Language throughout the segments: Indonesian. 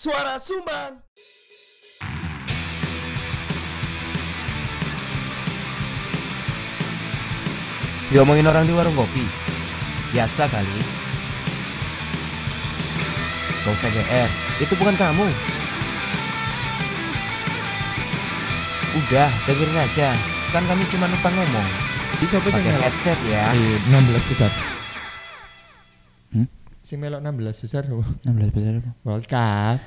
Suara Sumbang. Diomongin orang di warung kopi. Biasa kali. Gak usah GR, itu bukan kamu. Udah, dengerin aja. Kan kami cuma numpang ngomong. Bisa apa sih Pakai headset ya. Eh, 16 besar. Hmm? Sing melok 16 besar apa? 16 besar apa? World Cup.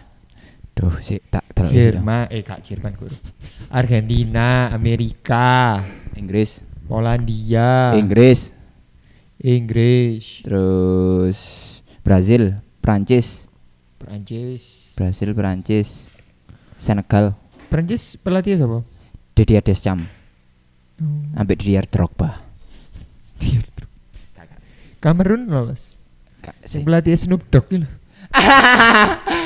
Duh, sih tak terlalu sih, Jerman, eh kak Jerman guru. Argentina, Amerika, Inggris, Polandia, Inggris, Inggris, terus Brazil, Prancis, Prancis. Brasil, Prancis, Senegal, Prancis pelatih siapa? Didier Deschamps, Oh. ambek Didier Drogba. Kamerun lolos. Sing pelatih Snoop Dogg itu.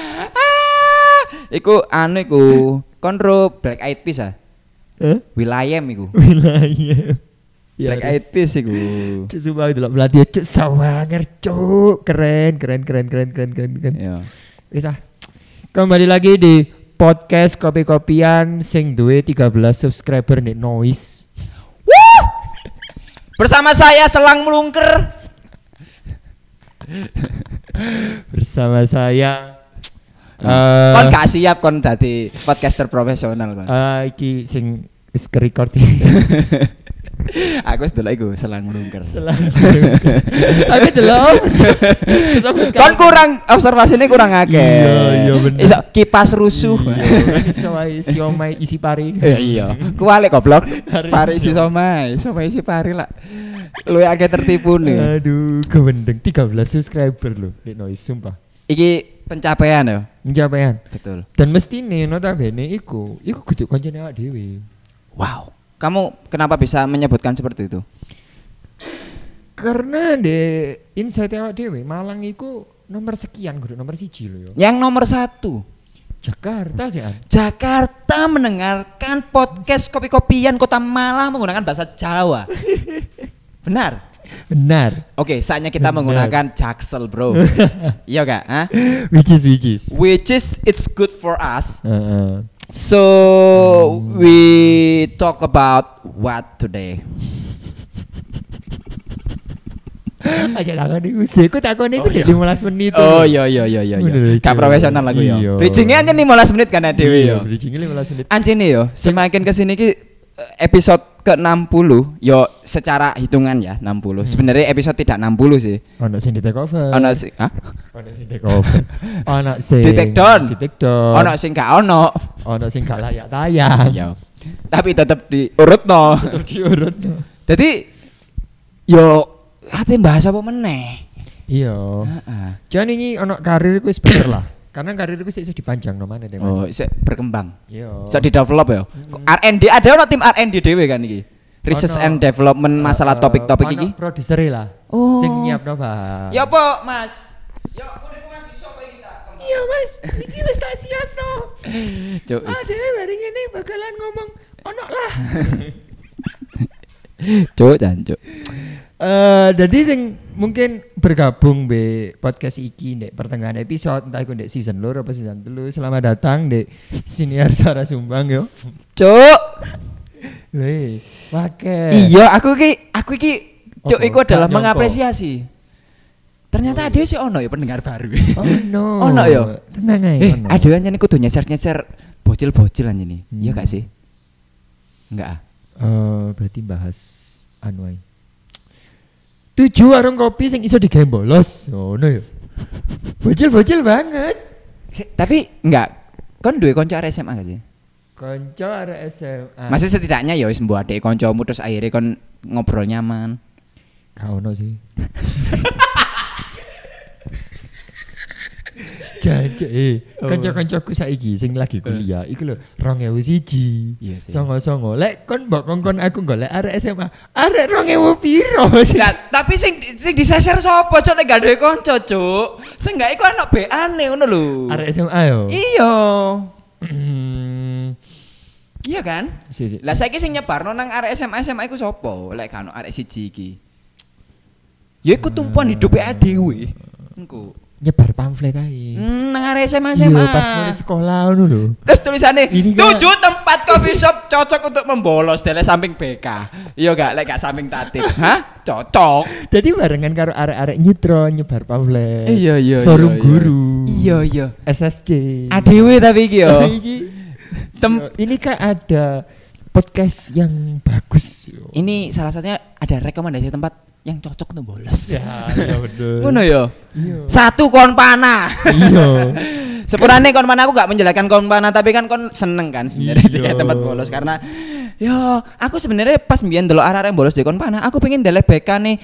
Iku anu iku konro Black Eyed Peas ah. Eh? Wilayem iku. Wilayah. Black Eyed Peas iku. Cuk sumpah loh pelatih cuk sawanger cuk keren keren keren keren keren keren keren. Ya. Wis ah. Kembali lagi di podcast kopi-kopian sing duwe 13 subscriber nih noise. Bersama saya Selang Melungker. Bersama saya kon eh gak siap kon dadi podcaster profesional kon. eh, iki sing wis ke-record Aku wis delok iku Selang Melungker. Selang. Aku delok. Kon kurang observasinya kurang akeh. Iya, iya, bener. Iso kipas rusuh. Iya, iso wae siomay isi pari. Eh, iya. Kualik goblok. Pari isi somai, somai isi pari lah. Lu akeh tertipu nih. Aduh, kewendeng 13 subscriber loh, di noise sumpah. Iki pencapaian ya. Pencapaian. Betul. Dan mesti nih notabene iku, iku kudu koncone awak dhewe. Wow. Kamu kenapa bisa menyebutkan seperti itu? Karena di insight awak dhewe Malang iku nomor sekian kudu nomor siji loh yo. Yang nomor satu. Jakarta sih. Jakarta mendengarkan podcast kopi-kopian Kota Malang menggunakan bahasa Jawa. Benar. Benar. Oke, saatnya kita Benar. menggunakan Jaksel, Bro. iya gak? Hah? Which is which is. Which is it's good for us. Heeh. So we talk about what today? Aja takon iku sih, aku takon iku iya. di 15 menit. Oh iya iya iya iya. Iya. Gak iya. profesional aku ya. Iya. Aja nih 15 menit kan ada Dewi ya. yo. Bridging 15 menit. Anjir nih yo, semakin ke sini ki episode ke 60 yo secara hitungan ya 60. Sebenarnya episode tidak 60 sih. Ono sing di take over. Ono sih, hah? Ono sing take over. Ono sing Di take down. Di take down. Ono sing gak ono. ono sing gak layak tayang. Yo. Tapi tetap diurut no. Tetep diurut. no. Jadi yo ate bahas apa meneh? Iya. Heeh. Jangan ini ono karir wis bener lah. Karena karir ku sik iso dipanjang no mana Oh, sik berkembang. Iya. Bisa di develop ya. Kok R&D ada ono tim R&D dhewe kan iki. Research Ono, and development masalah Eh, topik-topik ono iki. produser lah. Oh. Sing nyiapno Pak. Ya apa, Mas? Ya. Iya Mas, iki wis tak siapno. Cuk. Ade bareng ini bakalan ngomong ono lah. Cuk, jancuk. Eh, jadi sing mungkin bergabung be podcast iki ndek pertengahan episode entah iku ndek season loro apa season telu selamat datang ndek siniar Suara Sumbang yo. Cuk. Le, pakai. Iya, aku ki aku cuk Apa? iku adalah nyongko. mengapresiasi. Ternyata ada sih ono ya pendengar baru. Oh no. Ono yo. Tenang aja. Eh, ada yang kudu nyeser-nyeser bocil-bocil aja nih. Iya Hmm. gak sih? Enggak. ah? Eh, berarti bahas anu ae. Tujuh warung kopi sing iso digawe bolos. Ngono yo. Bocil-bocil banget. Si- Tapi enggak. Kon duwe kanca arek SMA gak sih? Konco arek SMA. Maksudnya setidaknya ya wis mbok adek kancamu terus akhirnya kon ngobrol nyaman. Kau no sih. Jancuk eh kanca-kancaku saiki sing lagi kuliah iku lho 2001. Iya sih. Songo-songo. Lek kon mbok kongkon aku golek arek SMA. Arek 2000 piro? Lah, tapi sing sing diseser sapa cok nek gak duwe kanca cuk. Seenggak iku anak beane ngono lho. Arek SMA yo. Iya. Iya kan? Si, si. Lah saiki sing nyebarno nang arek SMA SMA iku sapa? Lek kan arek siji iki. Ya iku tumpuan hidupe dhewe. Engko. Nyebar pamflet ae. Hmm, nang arek SMA SMA. pas mulai sekolah ngono lho. Terus tulisannya tujuh tempat coffee shop cocok untuk membolos dari samping BK. Iya gak, lek gak samping tatik. Hah? Cocok. Jadi barengan karo arek-arek nyitro nyebar pamflet. Iya, iya, Forum iya, iya. guru. Iya iya. SSC. Adewe tapi iki yo. Tem- ini kan ada podcast yang bagus. yo. Ini salah satunya ada rekomendasi tempat yang cocok untuk bolos. Ya, iya bener. Ngono yo. Iya. Satu kon panah. Iya. Sepurane kon panah aku gak menjelekkan kon panah tapi kan kon seneng kan sebenarnya Iya. di tempat bolos karena yo aku sebenarnya pas mbiyen delok arek-arek bolos di kon panah aku pengen delek nih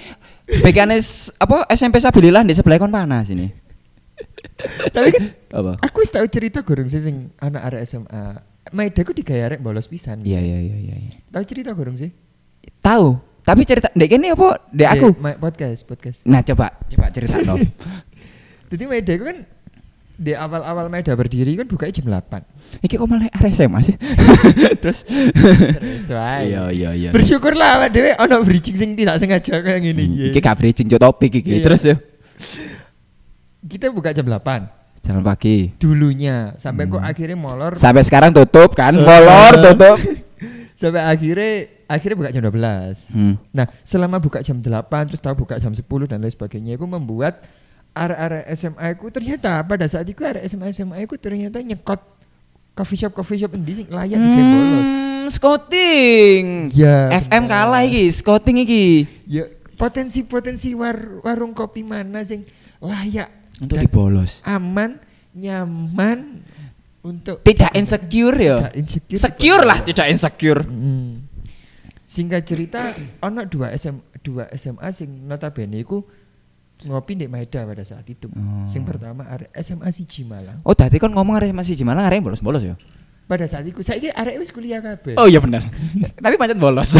s- apa SMP Sabilillah di sebelah kon panah sini. Tapi kan Apa? aku wis tau cerita gorong sih sing anak arek SMA. Maeda ku digaya arek bolos pisan. Iya iya iya iya. iya. Tahu cerita gorong sih? Tahu. Tapi cerita dek ini apa? Dek aku. Ma- podcast, podcast. Nah coba coba cerita no. Jadi Maeda ku kan di awal-awal Maeda berdiri kan bukanya jam 8. Iki kok malah arek SMA sih? Terus Terus wae. Iya iya iya. Bersyukurlah awak dhewe ono bridging sing tidak sengaja kayak gini. Hmm, ya. Iki gak bridging cok topik iki. Iya. Terus ya. Kita buka jam 8 Jalan pagi. dulunya sampai kok Hmm. akhirnya molor Sampai sekarang tutup kan? Molor tutup. sampai akhirnya akhirnya buka jam 12. Hmm. Nah, selama buka jam 8 terus tahu buka jam 10 dan lain sebagainya itu membuat arek-arek SMA ku ternyata pada saat itu arek SMA SMA ku ternyata nyekot coffee shop coffee shop endi sing layak di game bolos. Hmm, scouting. Ya, FM bener. kalah iki, scouting iki. Ya potensi-potensi war- warung kopi mana sing layak Untuk dan dibolos. aman, nyaman untuk Tidak insecure ya. Tidak insecure. Secure lah, tidak insecure. Mm. Singkat cerita, ono dua SM, dua SMA sing notabene iku ngopi di Maeda pada saat itu. Oh. Sing pertama arek SMA siji Malang. Oh, tadi kan ngomong arek masih Malang arek bolos-bolos ya. Pada saat itu saya arek wis kuliah kabeh. Oh iya benar. Tapi pancen bolos.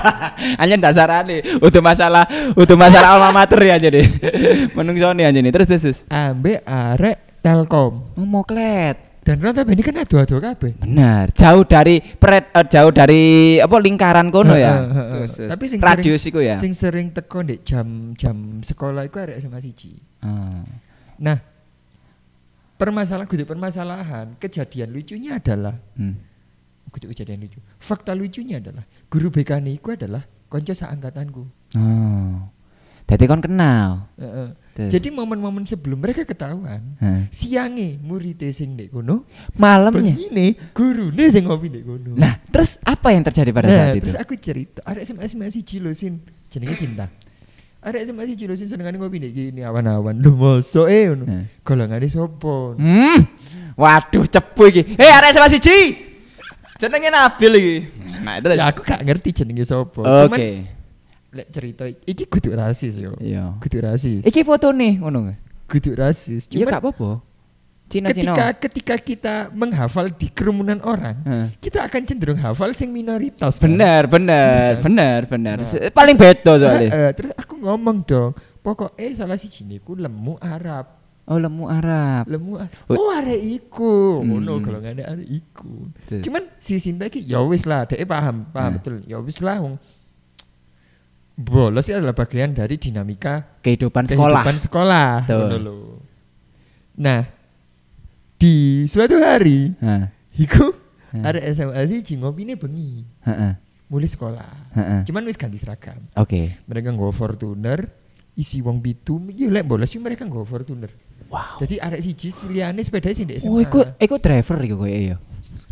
Hanya dasarane untuk masalah untuk masalah alma mater ya jadi. Menungsone aja nih. Terus terus. terus. Ambek arek Telkom. Oh, moklet. Dan notabene kan ado-ado kabeh. Benar. Jauh dari pret, eh, jauh dari apa lingkaran kono ya. Terus. Tapi sing radius sering, iku ya. Sing sering teko ndek jam-jam sekolah iku arek SMA siji. Ah. Nah, permasalahan kudu permasalahan, kejadian lucunya adalah Hmm. kudu kejadian lucu. Fakta lucunya adalah guru BK niku adalah konco seangkatanku. Oh. Jadi kon kenal. Heeh. Terus? Jadi momen-momen sebelum mereka ketahuan, Hah. siange murid sing ndek kono, Malamnya. begini gurune sing ngopi ndek kono. Nah, terus apa yang terjadi pada Nah, saat itu? terus aku cerita, arek SMA SMA siji lho sin, jenenge Sinta. Arek SMA siji lho sin senengane ngopi ndek kene awan-awan. Lho mosok e ngono. Hah. Golongane sopo? Hmm. Waduh, cepu iki. Hei, arek sama siji. Jenenge Nabil iki. Nah, itu Ya aku gak ngerti jenenge sopo. Oke. Cuman lek cerita iki kudu rasis yo. Iya. Kudu rasis. Iki foto nih ngono. Kudu rasis. Iya gak apa-apa. Cina Cina. ketika ketika kita menghafal di kerumunan orang, Heeh. kita akan cenderung hafal sing minoritas. kan? Bener, bener, bener, bener. Nah. Paling beda soalnya. Heeh, terus aku ngomong dong, pokoknya salah si ku lemu Arab. Oh, lemu Arab. Lemu Arab. Oh, arek iku. Hmm. Ngono kalau nggak ada arek iku. Terus. Cuman si Sinta iki ya wis lah, dia paham, paham Nah. betul. Ya wis lah wong bolos itu adalah bagian dari dinamika Kehidupan sekolah. kehidupan sekolah. Nah, di suatu hari, Heeh. iku Hmm. ada SMA siji ngopine bengi, Heeh. mulai sekolah. Heeh. Cuman wis ganti seragam. Oke. Mereka nggawa Fortuner, isi wong pitu, iki lek bolos sih mereka nggawa Fortuner. Wow. Jadi arek siji liyane sepeda sing ndek SMA. Oh, iku iku driver iku koyo ya.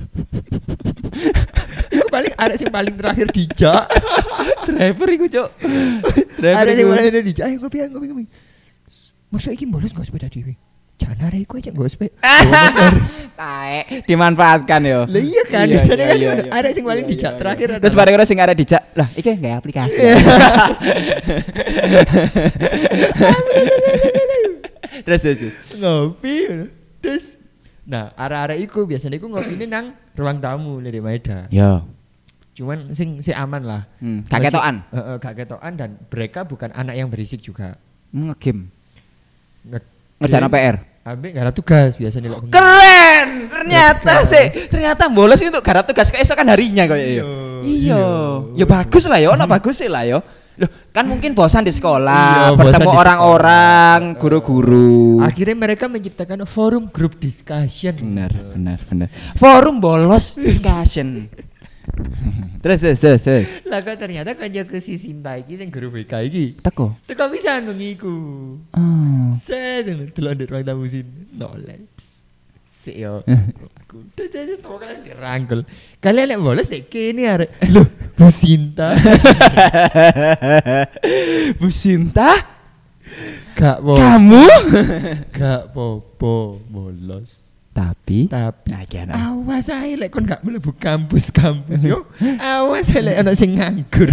Paling arek sing paling terakhir dijak. driver iku, Cuk. arek sing paling terakhir dijak, ayo ngopi, ayo ngopi, ngopi. Masa iki bolos nggawa sepeda dhewe? Jangan arek iku aja nggawa sepeda. Taek dimanfaatkan yo. Lah iya kan, Iya, jadi iya, kan iya, iya. arek sing paling Iya, dijak iya, terakhir iya. Terus bareng sing arek dijak, lah iki nggak aplikasi. Terus terus. ngopi terus nah arah-arah iku biasanya iku ngopi ini nang ruang tamu dari Maeda Yo. Cuman sing si aman lah Hmm, gak ketokan. Eh, eh, gak ketokan dan mereka bukan anak yang berisik juga Ngegame. Nge- Ngerjain PR. Ambek garap tugas biasanya lek Keren. Ternyata sih, ternyata bolos itu garap tugas keesokan harinya kok ya. Iya, Iya. iya. Ya bagus lah ya, ono bagus sih lah ya. Loh, kan mungkin bosan di sekolah, Iya, bosan bertemu orang-orang, guru-guru. Akhirnya mereka menciptakan forum group discussion. Benar, benar, benar. Forum bolos discussion. terus, terus, terus, terus. Lah kok ternyata ke si Sinta iki sing guru BK iki. Teko. Teko bisa nungiku. Oh. Set delok ndek ruang tamu sin. No leps. Sik yo. Aku terus terus tau kalian dirangkul. Kalian lek bolos dek kene arek. Loh, Bu Sinta. Bu Sinta, Gak po. kamu? Gak popo bolos. Tapi, Tapi nah, awas ae lek kon gak mlebu kampus-kampus yo. Awas ae lek ana sing nganggur.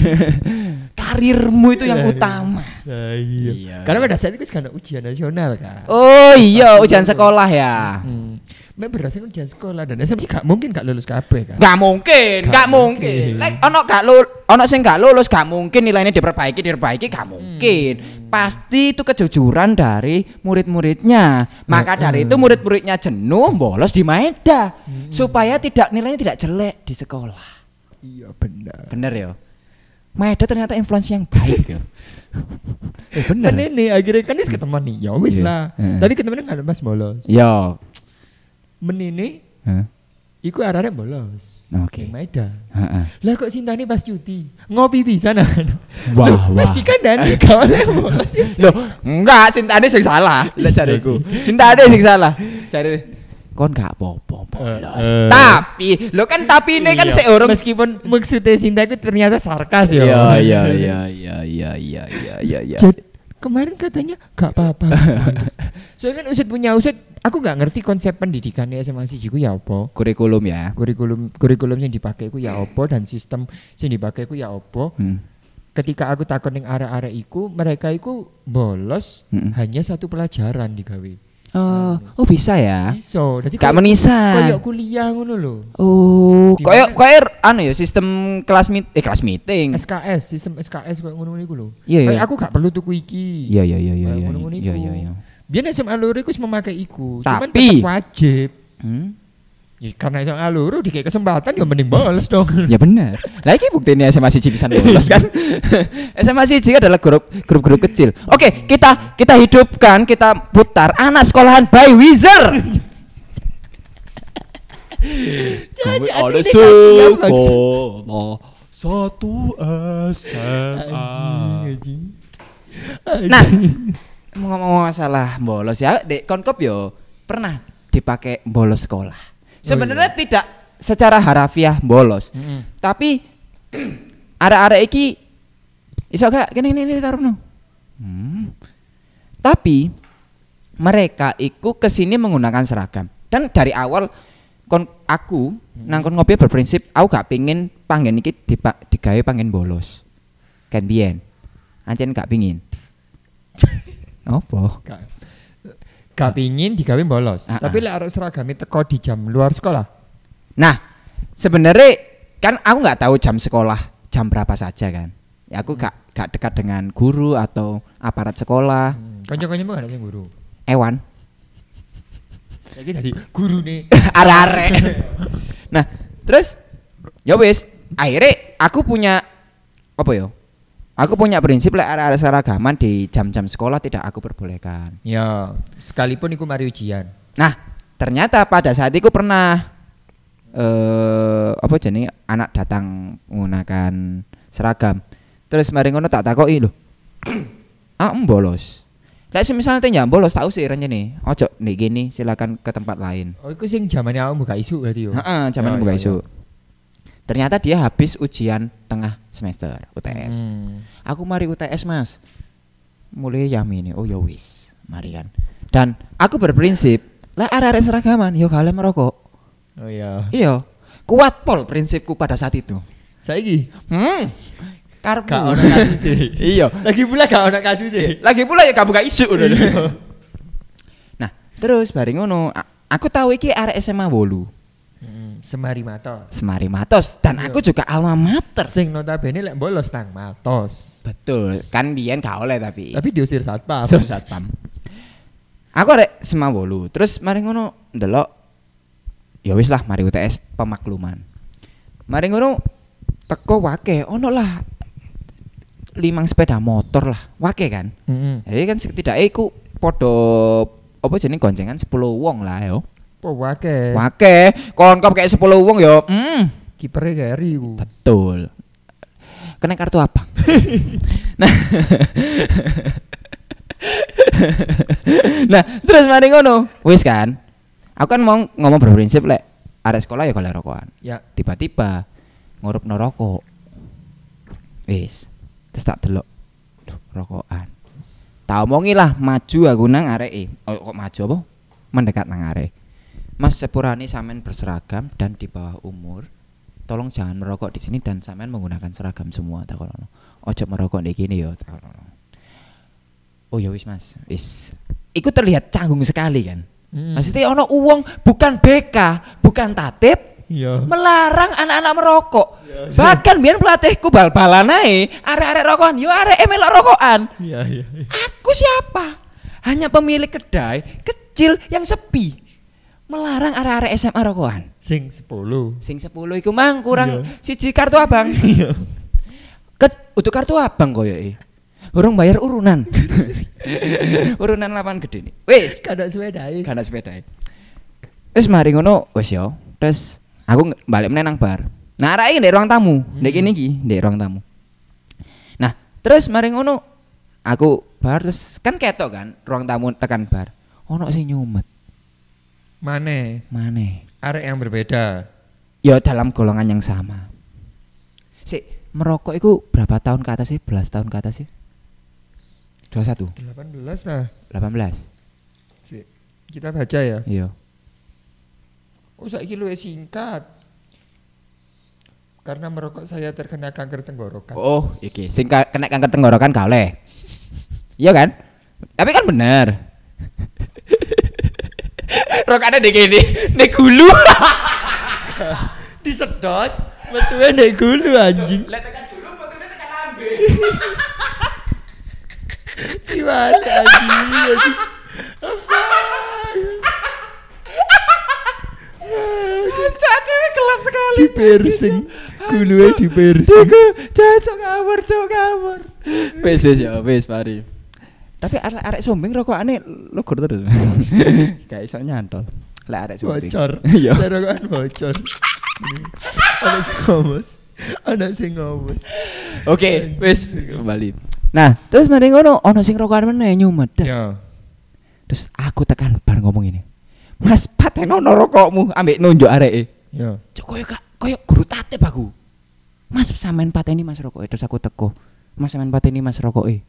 Karirmu itu yang Iya. utama. Nah, iya. Iya. Karena pada saat itu kan ujian nasional kan. Oh iya, ujian sekolah ya. Hmm. Mek berdasarkan ujian sekolah dan SMP gak mungkin gak lulus kabeh kan. Gak mungkin, Gak gak mungkin. mungkin. Lek ono gak lulus, ono sing gak lulus gak mungkin nilainya diperbaiki, diperbaiki gak mungkin. Pasti itu kejujuran dari murid-muridnya. Maka dari itu murid-muridnya jenuh bolos di Maeda supaya tidak nilainya tidak jelek di sekolah. Iya benar. Bener ya? Maeda ternyata influence yang baik ya. eh, bener. Kan ini akhirnya kan wis ketemu nih. Ya wis Iya. lah. Heeh. Tapi ketemu gak lepas bolos. Yo menini huh? iku bolos nah, Oke. Okay. Maeda. Lah kok Sintani pas cuti ngopi di sana. Wah, wah. Mesti kan dan bolos. lo enggak Sintani sih salah. Lah cariku. Sintani sih salah. Cari kon gak popo, bolos. Uh, uh, tapi lo kan tapi ini kan iya. seorang meskipun maksudnya Sinta itu ternyata sarkas ya. Iya iya iya iya iya iya iya iya. Kemarin katanya gak apa-apa. Soalnya kan Usut punya Usut aku gak ngerti konsep pendidikan SMA siji ku ya apa. Kurikulum ya. Kurikulum kurikulum yang dipakai ku ya apa dan sistem yang dipakai ku ya apa. Hmm. Ketika aku takon ning arek-arek iku, mereka iku bolos Mm-mm. hanya satu pelajaran digawe. Oh, oh bisa ya. Iso. Dadi Gak menisan. koyo kuliah ngono lho. Oh, Di mana- koyo anu ya sistem kelas meet eh kelas meeting. SKS, sistem SKS koyo ngono iku lho. Iya, iya. Kayak aku gak perlu tuku iki. Iya, iya, iya, iya, Kayak iya. ngono-ngono Iya, iku. iya, iya. Biar SMA loro iku memakai iku, cuman Tapi- tetap wajib. Hmm? Ya, karena SMA loro dikasih kesempatan ya mending bolos dong. Ya benar. Lagi buktinya SMA siji bisa bolos kan. SMA siji adalah grup grup grup kecil. Oke, kita kita hidupkan, kita putar anak sekolahan by Wizard. Jadi ada ini sekolah satu Anjing, anjing. Nah, ngomong masalah bolos ya, Dek Konkop yo pernah dipakai bolos sekolah. Sebenarnya tidak secara harafiah bolos, Mm-mm. tapi arek-arek iki iso gak kene ini ini taruh no. Hmm. Tapi mereka iku ke sini menggunakan seragam dan dari awal kon aku nang kon ngopi berprinsip aku gak pingin panggen iki dipa, digawe panggen bolos kan biyen ancen gak pingin Apa? Gak, gak pingin digawe bolos. Ah, Tapi lek arek seragame teko di jam luar sekolah. Nah, sebenarnya kan aku nggak tahu jam sekolah jam berapa saja kan. Ya aku gak gak dekat dengan guru atau aparat sekolah, Hmm. Kanca-kancamu gak ada yang guru. ewan, Lagi dari guru nih. arek-arek. nah, terus ya wis, akhirnya aku punya apa ya? Aku punya prinsip lek arek-arek seragaman di jam-jam sekolah tidak aku perbolehkan. ya, sekalipun iku mari ujian. Nah, ternyata pada saat itu pernah eh apa jenenge anak datang menggunakan seragam. Terus mari ngono tak takoki lho. ah bolos. Lek semisal teh ya bolos tahu sih rencene. Ojo nek gini silakan ke tempat lain. Oh, iku sing zamannya aku buka isu berarti yo. Heeh, zaman Ya, buka ya, isu. Ternyata dia habis ujian tengah semester UTS. Hmm. Aku mari UTS mas. Mulai yamini Oh ya wis. Mari kan. Dan aku berprinsip Lah arek-arek seragaman Yo kalian merokok. Oh iya. Iya. Kuat pol prinsipku pada saat itu. Saiki? Hmm. Karbu gak ono kasus sih. Iya. Lagi pula gak ono kasus sih. Lagi pula ya gak buka isu udah. Nah terus bareng ngono. Aku tahu iki arek SMA wolu Hmm, semari matos. Semari Matos Dan Iya. aku juga alma mater Sing notabene lek bolos nang matos. Betul Kan biyen gak oleh tapi Tapi diusir satpam. Sur satpam. Aku arek sema wolu. Terus mari ngono ndelok ya wis lah mari UTS pemakluman. Mari ngono teko wake ono lah limang sepeda motor lah, wake kan. Heeh. Jadi kan setidaknya iku podo apa jeneng goncengan 10 wong lah yo. Po wake. Wake, konkop kayak 10 wong yo. Hmm, Kipernya Gary ku. betul. Kena kartu apa? nah. nah, terus mari ngono. Wis kan. Aku kan mau ngomong berprinsip lek arek sekolah ya kalau rokokan. Ya. Tiba-tiba ngurup rokok. Wis. Terus tak delok. Duh, rokokan. Tak omongi lah maju aku nang areke. Oh, kok maju apa? Mendekat nang arek. Mas sepurani sampean berseragam dan di bawah umur. Tolong jangan merokok di sini dan sampean menggunakan seragam semua tak kono. Ojo merokok di kini yo tak kono. Oh ya wis Mas, wis. Iku terlihat canggung sekali kan. Mm. Maksudnya ono uang bukan BK, bukan tatip, Iya. melarang anak-anak merokok. Bahkan biar pelatihku bal-balan ae, arek-arek rokokan, yo arek melok rokokan. Iya, iya. Aku siapa? Hanya pemilik kedai kecil yang sepi. Melarang arek-arek SMA rokokan. Sing 10. Sing 10 iku mang kurang Iya. siji kartu abang. Iya. Ket untuk kartu abang koyoke. Urung bayar urunan. urunan lapangan gede nih. Wis, Kada sepeda iki. karena sepeda Wis mari ngono wis yo. Terus aku balik meneh nang bar. Nah, arek ndek ruang tamu, ndek kene iki, ndek ruang tamu. Nah, terus mari ngono aku bar terus kan ketok kan ruang tamu tekan bar. Ono sing nyumet. Mane? Maneh. Arek yang berbeda. Ya dalam golongan yang sama. Si merokok itu berapa tahun ke atas sih? Belas tahun ke atas sih? 21, 18 lah. 18. Si. Kita baca ya. Iya. Oh, saiki luwih singkat. Karena merokok saya terkena kanker tenggorokan. Oh, iki sing ka- kena kanker tenggorokan gak oleh. Iya kan? Tapi kan bener. Rokoknya di gini, di gulu. Disedot, metunya nek gulu anjing. Lihat tekan gulu, motornya tekan lambe. Gimana anjing? anjing. Jadi gelap sekali. Di piercing. Gulunya di piercing. Iku cocok ngawur, cocok ngawur. Wis wis ya, wis mari. Tapi arek arek sombeng rokokane lugur terus. Gak iso nyantol. Lek arek sombeng. Bocor. Iya. Rokokan bocor. Ada sing ngomos. Ada sing ngomos. Oke, wis kembali. Nah, terus mari ngono ono sing rokokan meneh nyumet. Ya. Terus aku tekan bar ngomong ini. Mas patenono rokokmu ambek nunjuk areke. Ya. Cok koyo kak koyo guru tatip aku. Mas sampean pateni Mas rokoke terus aku teko. Mas sampean pateni Mas rokoke.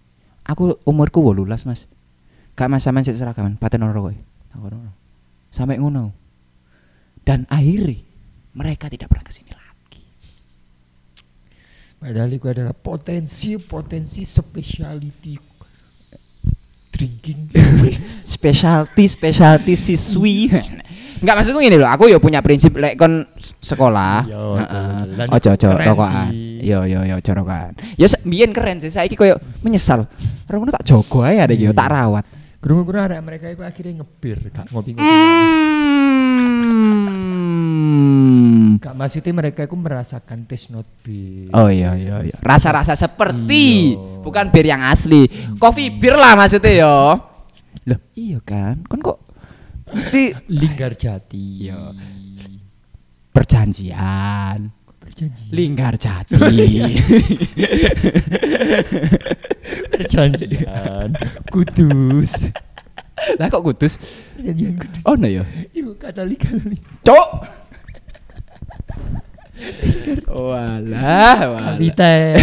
Aku umurku 18 Mas. Gak Mas sampean sik seragaman rokoke. Aku ngono. Sampai ngono. Dan akhirnya mereka tidak pernah ke sini lagi. Padahal itu adalah potensi potensi speciality drinking. Specialty specialty siswi. Enggak maksudku gini loh, aku ya punya prinsip lek kon s- sekolah. Iya, betul. Dan Ojo ojo rokokan. Yo yo yo ojo rokokan. Ya mbiyen keren sih, saiki koyo menyesal. Ngono tak jogo ae arek iki, Iya. tak rawat. Gerung-gerung ada mereka itu akhirnya ngebir, gak ngopi-ngopi. Gak maksudnya mereka itu merasakan taste not beer. Oh iya iya iya. Rasa-rasa seperti Iya. bukan bir yang asli. Coffee beer lah maksudnya yo. Loh, iya kan? Kon kok mesti Linggar jati. Iya. perjanjian. Perjanjian. Linggar jati. Perjanjian. Kudus. lah kok kudus? Perjanjian kudus. Oh no ya. Iku katolik katolik. Cok. Walah, walah. Kapiten.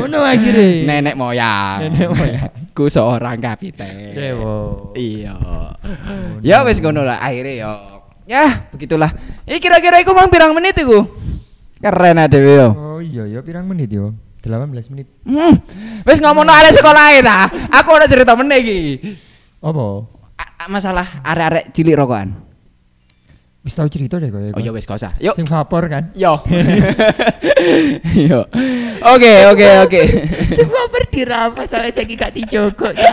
Ngono akhirnya. Nenek moyang. Nenek moyang. Ku seorang kapiten. Dewo. Iya. Ya wis ngono lah akhirnya yo. Ya, begitulah. Ini kira-kira iku mang pirang menit iku? Keren ada yo. Oh iya ya pirang menit yo? 18 menit. Hmm. Wis ngomongno arek sekolah ta. Aku ada cerita meneh iki. Apa? Masalah arek-arek cilik rokokan. Wis tau cerita deh kowe. Oh ya wis gak. Yuk. Sing vapor kan? Yo. Yo. Oke, oke, oke. Sing vapor dirampas soalnya saya gak dijogok.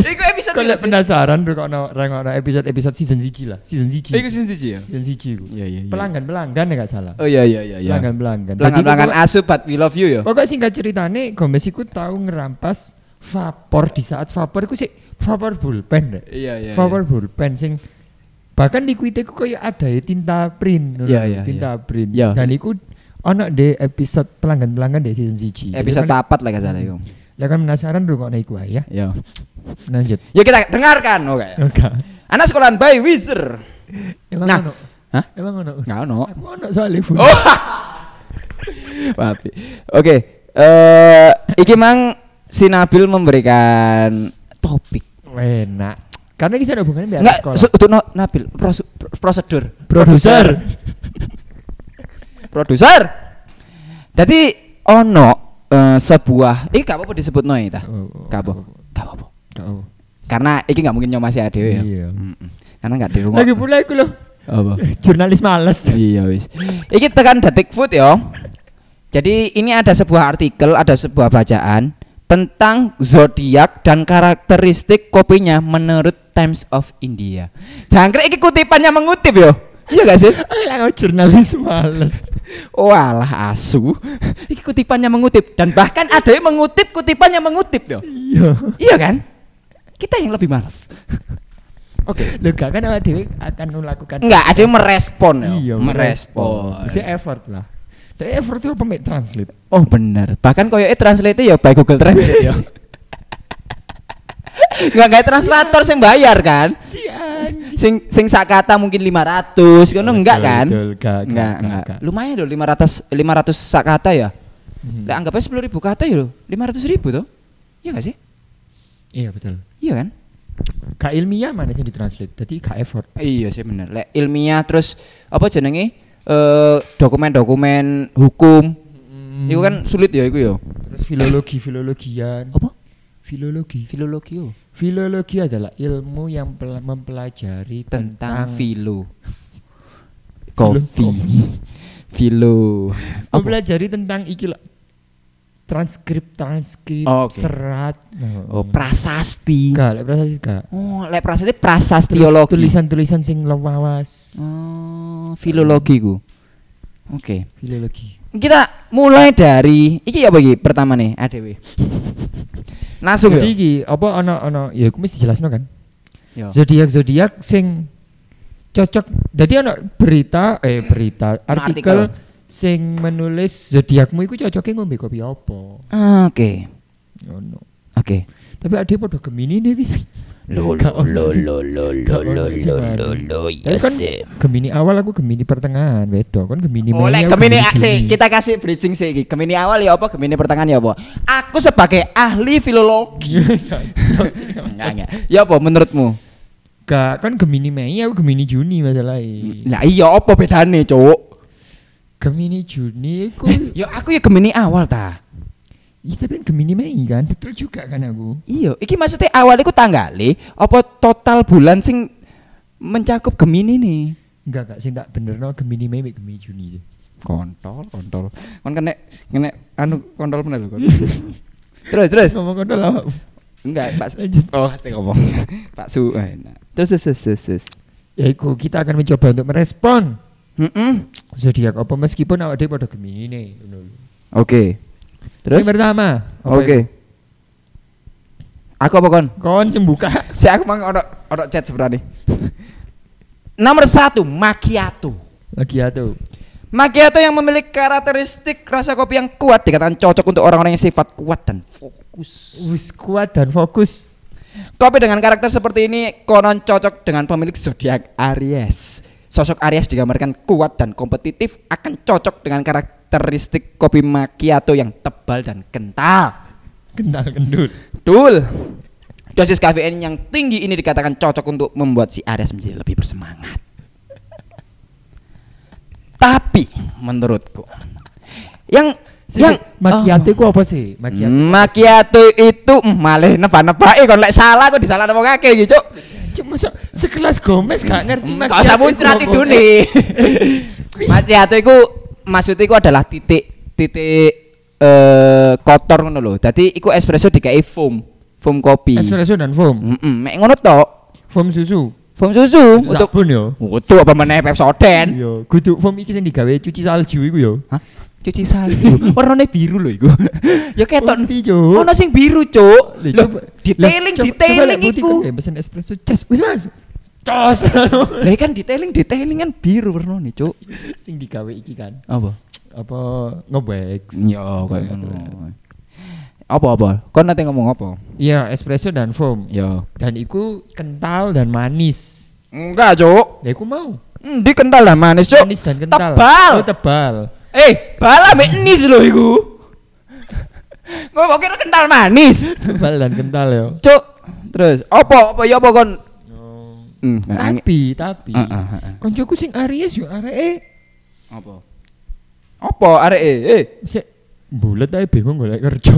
Iku episode Kalau penasaran rek ono rek ono episode-episode season 1 lah, season 1. Iku season siji ya? Season 1 iku. Iya iya iya. Pelanggan-pelanggan ya gak salah. Oh iya iya iya iya. Pelanggan-pelanggan. Pelanggan-pelanggan Jadi asu but we love you ya. Pokoknya singkat ceritane Gomez iku tahu ngerampas vapor di saat vapor iku sih vapor bulpen deh. Iya iya. vapor bulpen sing bahkan di kuite ku koyo ada ya tinta print Iya, lho, iya, tinta print. Iya. Dan iku ono di episode pelanggan-pelanggan di season 1. Episode papat lah salah iku. Lah kan penasaran rungokno iku ae ya. Ya. Lanjut. Yuk kita dengarkan oke. Oke. Anak sekolahan by Wizard. Emang Nah. ono? Hah? Emang ono? Enggak ono. Aku ono soalnya Bun. Oh. Wapi. Oke, eh iki mang si Nabil memberikan topik. Enak. Karena ini ada hubungannya biar Enggak, sekolah. su- untuk no, Nabil prosedur. Produser. Produser. Jadi ono eh, sebuah iki gak apa-apa disebut noe ta. Oh, Gak apa. Gak apa. Karena iki gak mungkin nyomasi adewe ya. Iya. Karena gak di rumah. Lagi pula iku loh. Apa? Jurnalis males. iya wis. Iki tekan detik food ya. Jadi ini ada sebuah artikel, ada sebuah bacaan tentang zodiak dan karakteristik kopinya menurut Times of India. Jangkrik iki kutipannya mengutip yo. Iya gak sih? Alah jurnalis males. Walah asu. Iki kutipannya mengutip dan bahkan ada yang mengutip kutipannya mengutip yo. Iya. Iya kan? Kita yang lebih malas. Oke. Lho gak kan awak dhewe akan melakukan Enggak, ada yang merespon yo. Iya, merespon. Si effort lah. Tapi effort itu pemik translate. Oh bener. Bahkan koyo e translate ya by Google Translate ya. Enggak kayak translator sing bayar kan? Si anjing. Sing sing sak kata mungkin 500 ngono enggak kan? betul. Gak, gak, Enggak, gak, enggak. gak. Lumayan loh 500 500 sak kata ya. Mhm. Lah anggapnya 10.000 kata ya loh. 500 ribu tuh. Iya gak sih? Iya betul. Iya kan? Gak ilmiah mana sih ditranslate. Jadi gak effort. Iya sih bener. Lek ilmiah terus apa jenenge? Eh dokumen-dokumen hukum. Itu kan sulit ya iku ya. Terus filologi filologian. Apa? Filologi. Filologi yo. Filologi adalah ilmu yang pel- mempelajari tentang tentang, filo. Kopi. Filo. Mempelajari tentang iki transkrip transkrip Oh, oke. serat. Oh, prasasti. Gak, lek prasasti gak. Oh, lek prasasti prasastiologi. tulisan-tulisan sing lewawas. Oh, filologi ku. Oke. Filologi. Kita mulai dari iki apa iki pertama nih, ADW. Langsung Jadi ya. iki apa ono ono ya aku mesti jelasno kan. Yo. Zodiak zodiak sing cocok. Jadi ono berita eh berita artikel, artikel. sing menulis zodiakmu iku cocoknya ngombe kopi apa. Oke. Ngono. Oke. Tapi ada podo Gemini nih bisa. Lo lo lo lo lo lo lo lo lo Tapi kan. Gemini awal aku Gemini pertengahan, beda kan Gemini aku Gemini Juni. kita kasih bridging sih iki. Gemini awal ya apa, Gemini pertengahan ya apa? Aku sebagai ahli filologi. enggak, enggak. Ya apa menurutmu? Gak kan Gemini Mei, aku Gemini Juni masalahnya. Nah, iya apa bedane, Cuk? Gemini Juni aku Ya aku ya Gemini awal ta. Iya tapi kan Gemini Mei kan, betul juga kan aku. Iya, iki maksudnya awal iku tanggale apa total bulan sing mencakup Gemini nih? Enggak enggak sih tak bener no Gemini Mei Gemini Juni sih. Kontol, kontol. Kon kena kena anu kontol bener lho kon. terus terus. Ngomong kono lah. Enggak, Pak. Su- Lanjut. Oh, hati ngomong. Pak Su. eh, nah. Terus terus terus terus. terus. Ya iku kita akan mencoba untuk merespon Mm-mm. zodiak apa meskipun awak dhewe pada Gemini nih. ngono lho. Terus? Yang pertama, Oke. itu? Aku apa kon? Kon sing buka. Si aku mang ono ono chat sebenarnya. Nomor satu, macchiato. Tuh. Macchiato yang memiliki karakteristik rasa kopi yang kuat dikatakan cocok untuk orang-orang yang sifat kuat dan fokus. Wis kuat dan fokus. Kopi dengan karakter seperti ini konon cocok dengan pemilik zodiak Aries. Sosok Aries digambarkan kuat dan kompetitif akan cocok dengan karakteristik kopi macchiato yang tebal dan kental. Kenal kendul. Betul. Dosis kafein yang tinggi ini dikatakan cocok untuk membuat si Aries menjadi lebih bersemangat. Tapi menurutku yang yang macchiato Oh. iku apa sih? Macchiato. Macchiato itu mm, malih neba-nebake kon lek salah kok disalah akeh iki, Cuk. Cuma so, sekelas Gomez gak ngerti Kau usah muncrat itu nih. Macchiato itu maksudnya itu adalah titik titik eh kotor ngono lho. Dadi iku espresso dikai foam. foam kopi. Espresso dan foam. Heeh, mek ngono tok. Foam susu. Foam susu untuk Sabun yo. untuk apa meneh Pepsodent. Iya, kudu foam iki sing digawe cuci salju iku yo. Hah? Cuci salju. Warnane biru lho iku. ya ketok Putih, Cuk. ono sing biru, Cuk. Lho, detailing, detailing iku. pesen espresso cas. Wis Mas. Cas. Lah kan detailing, detailing kan biru warnane, Cuk. sing digawe iki kan. Apa? Apa ngewax. Ya, kayak Iya, ngono. bener. Apa apa? Kon nanti ngomong apa? Iya, espresso dan foam. Ya. Dan iku kental dan manis. Enggak, Cuk. Ya iku mau. Endi kental lah manis, Cuk. Manis dan kental. Tebal. Oh, tebal. Eh, bala mek nis lho iku. Ngomong kira kental manis. tebal dan kental yo. Cuk. Terus, apa apa ya apa kon? Hmm, Tapi, tapi Heeh, heeh. koncoku sing Aries yo areke Apa? Apa arek eh? sik bulet ae bingung golek kerja.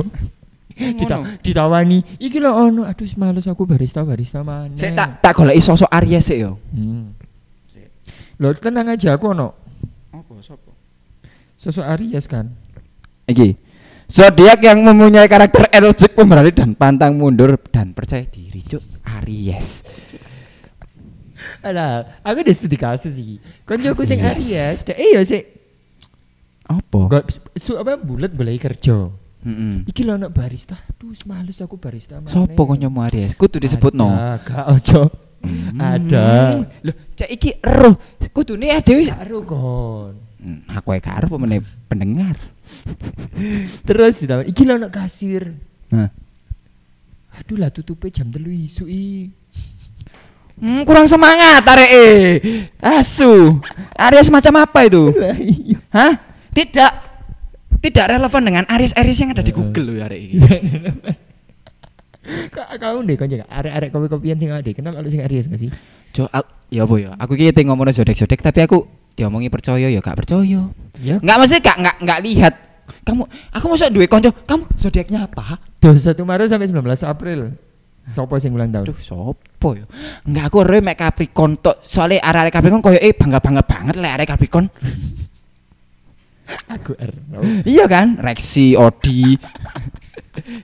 Dita, ditawani, iki lho ono, aduh males aku barista barista mana. Sik tak tak goleki sosok Aries sik yo. Hmm. Lho tenang aja aku ono Apa sapa? sosok Aries kan. Iki. Zodiak yang mempunyai karakter energik, pemberani dan pantang mundur dan percaya diri, Cuk. Aries. Alah, aku udah studi kasus iki. Koncoku sing Yes. Aries, dek iya sik Apa? Su apa bulet golek kerja. Heeh. Iki lho ono barista. Aduh males aku barista mana. Sopo kancamu Aries? Kudu disebut no. Ada, Gak ojo. Ada. Loh, cek iki eruh. Kudune dhewe. Karo kon. Hmm, aku ae karo meneh pendengar. Terus iki lho ono kasir. Nah. Aduh lah tutupe jam telu isu i. Hmm, kurang semangat arek eh. Asu. Aries macam apa itu? Iya. Hah? Tidak tidak relevan dengan Aries-Aries yang ada di Google loh iki. Kak kau deh konco arek-arek kopi-kopian sing ada kenal ada sing Aries gak sih? Jo, ya apa ya? Aku ki ate ngomongno zodek-zodek tapi aku diomongi percaya ya gak percaya. Ya. Enggak mesti gak enggak enggak lihat. Kamu aku masa duwe kanca, kamu zodiaknya apa? 21 Maret sampai 19 April. Sopo sing ulang tahun? Aduh, sopo ya? Enggak aku ero mek Capricorn tok. Soale arek-arek Capricorn koyo eh bangga-bangga banget lek arek Capricorn. Aku R. iya kan? Rexi, Odi.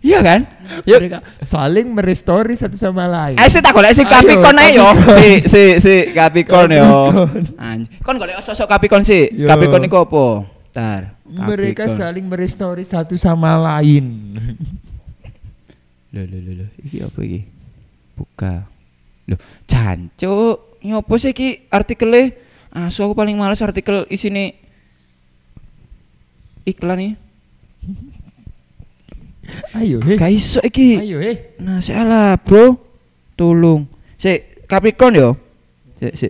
iya kan? Yuk. Mereka saling merestori satu sama lain. Ayo sih tak golek si Ayo, Capricorn ae yo. Si si si Capricorn yo. Capricorn. Anj. Kon golek sosok Capricorn. Yo. Capricorn iku apa? Tar. Mereka saling merestori satu sama lain. Loh loh loh loh. Iki apa iki? Buka. Loh, jancuk. Nyopo sih iki artikelnya? Asu aku paling males artikel isine iklan nih. Ayo, heh. Gak iso iki. Ayo, heh. Nah, salah, Bro. Tolong. Si Capricorn yo. Si si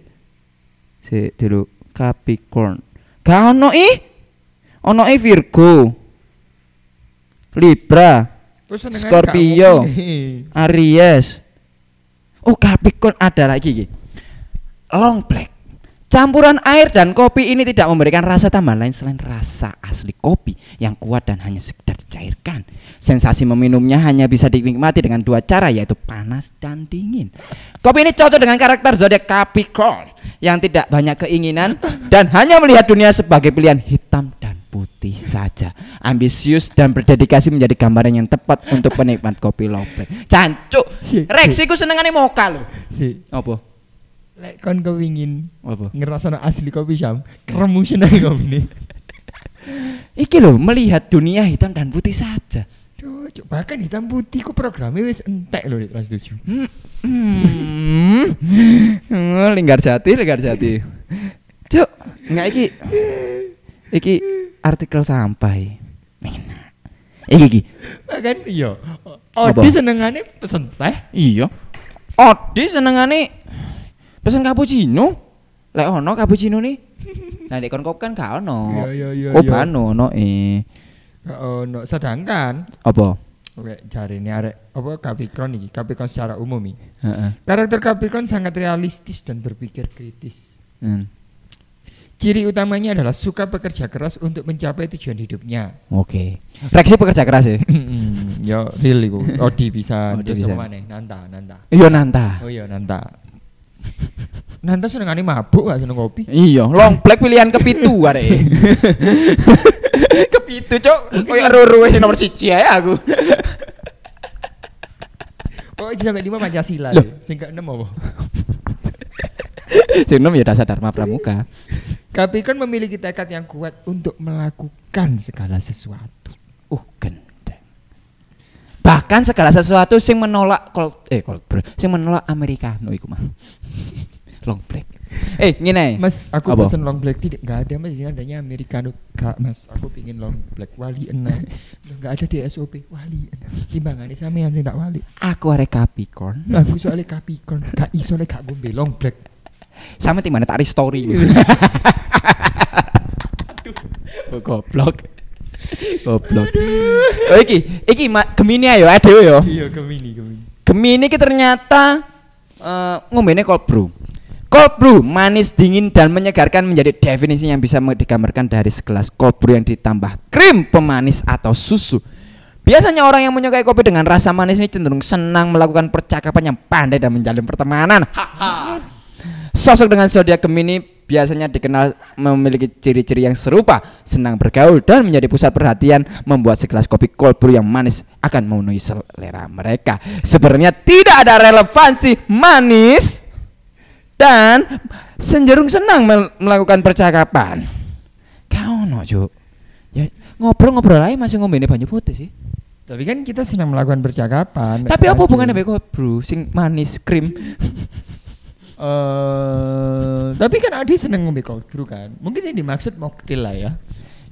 si dulu Capricorn. Gak ono ih. Ono ih Virgo. Libra, Terus Scorpio. Aries. Oh, Capricorn ada lagi iki. Long black. Campuran air dan kopi ini tidak memberikan rasa tambahan lain selain rasa asli kopi yang kuat dan hanya sekedar dicairkan. Sensasi meminumnya hanya bisa dinikmati dengan dua cara yaitu panas dan dingin. Kopi ini cocok dengan karakter zodiak Capricorn yang tidak banyak keinginan dan hanya melihat dunia sebagai pilihan hitam dan putih saja. Ambisius dan berdedikasi menjadi gambaran yang tepat untuk penikmat kopi black. Cancuk. Si- Rex iku senengane moka lho. Si, Apa? lek kon kepingin Apa? ngerasa asli kopi syam, keremusin aja kopi ini. Iki loh melihat dunia hitam dan putih saja. Cuk, bahkan hitam putih ku programnya wis entek loh di kelas 7. Hmm. Hmm. Hmm, linggar jati, linggar jati. Cuk, enggak iki. Iki artikel sampai. Enak. Iki iki. Bahkan iya. Odi senengane pesen teh. Iya. Odi senengane pesen cappuccino. Lek ono cappuccino nih. Nah, kon kop kan gak ono. Iya, iya, iya, iya. anu ono eh Oh, no. sedangkan apa? Oke, cari ini arek apa Capricorn iki, Capricorn secara umum iki. Heeh. Karakter Capricorn sangat realistis dan berpikir kritis. Hmm. Ciri utamanya adalah suka bekerja keras untuk mencapai tujuan hidupnya. Oke. Reksi pekerja keras ya. Yo, real iku. Odi bisa, Odi terus maneh? Nanta, Nanta. Iya nanta. Oh iya, Nanta. Nanta senengane mabuk gak seneng kopi. Iya, long black pilihan kepitu arek. kepitu, Cuk. Kayak Roro wis nomor 1 ae aku. Oh, sampai lima Pancasila. Ya. Sing ke enam apa? Sing nom ya dasar Dharma Pramuka. Capricorn memiliki tekad yang kuat untuk melakukan segala sesuatu. Uh, gendeng. Bahkan segala sesuatu sing menolak cold eh cold brew, sing menolak americano iku mah. Long black. Eh, ngene. Mas, aku Apa? pesen long black tidak nggak ada mas, ini adanya americano. Kak, mas, aku pingin long black wali enam. Loh, Nggak ada di SOP wali enam. Timbangannya sampean sing tak wali. Aku arek Capricorn. Aku soalnya Capricorn, gak iso nek gak ngombe long black. Sama timane tak story. Aduh. Goblok. Goblok. Oh iki, iki ma, Gemini ayo adewe yo. Iya, Gemini, Gemini. Gemini ki ternyata eh ngombene cold brew. Cold brew manis dingin dan menyegarkan menjadi definisi yang bisa digambarkan dari segelas cold brew yang ditambah krim pemanis atau susu. Biasanya orang yang menyukai kopi dengan rasa manis ini cenderung senang melakukan percakapan yang pandai dan menjalin pertemanan. Haha. Sosok dengan zodiak Gemini biasanya dikenal memiliki ciri-ciri yang serupa, senang bergaul dan menjadi pusat perhatian, membuat segelas kopi cold brew yang manis akan memenuhi selera mereka. Sebenarnya tidak ada relevansi manis dan cenderung senang mel- melakukan percakapan. Kau no, Juk. Ya ngobrol-ngobrol aja masih ngombe banyu putih sih. Tapi kan kita sedang melakukan percakapan. Tapi apa hubungannya mbek cold brew sing manis krim? Eh, tapi kan Adi seneng ngombe cold brew kan. Mungkin yang dimaksud mocktail lah ya.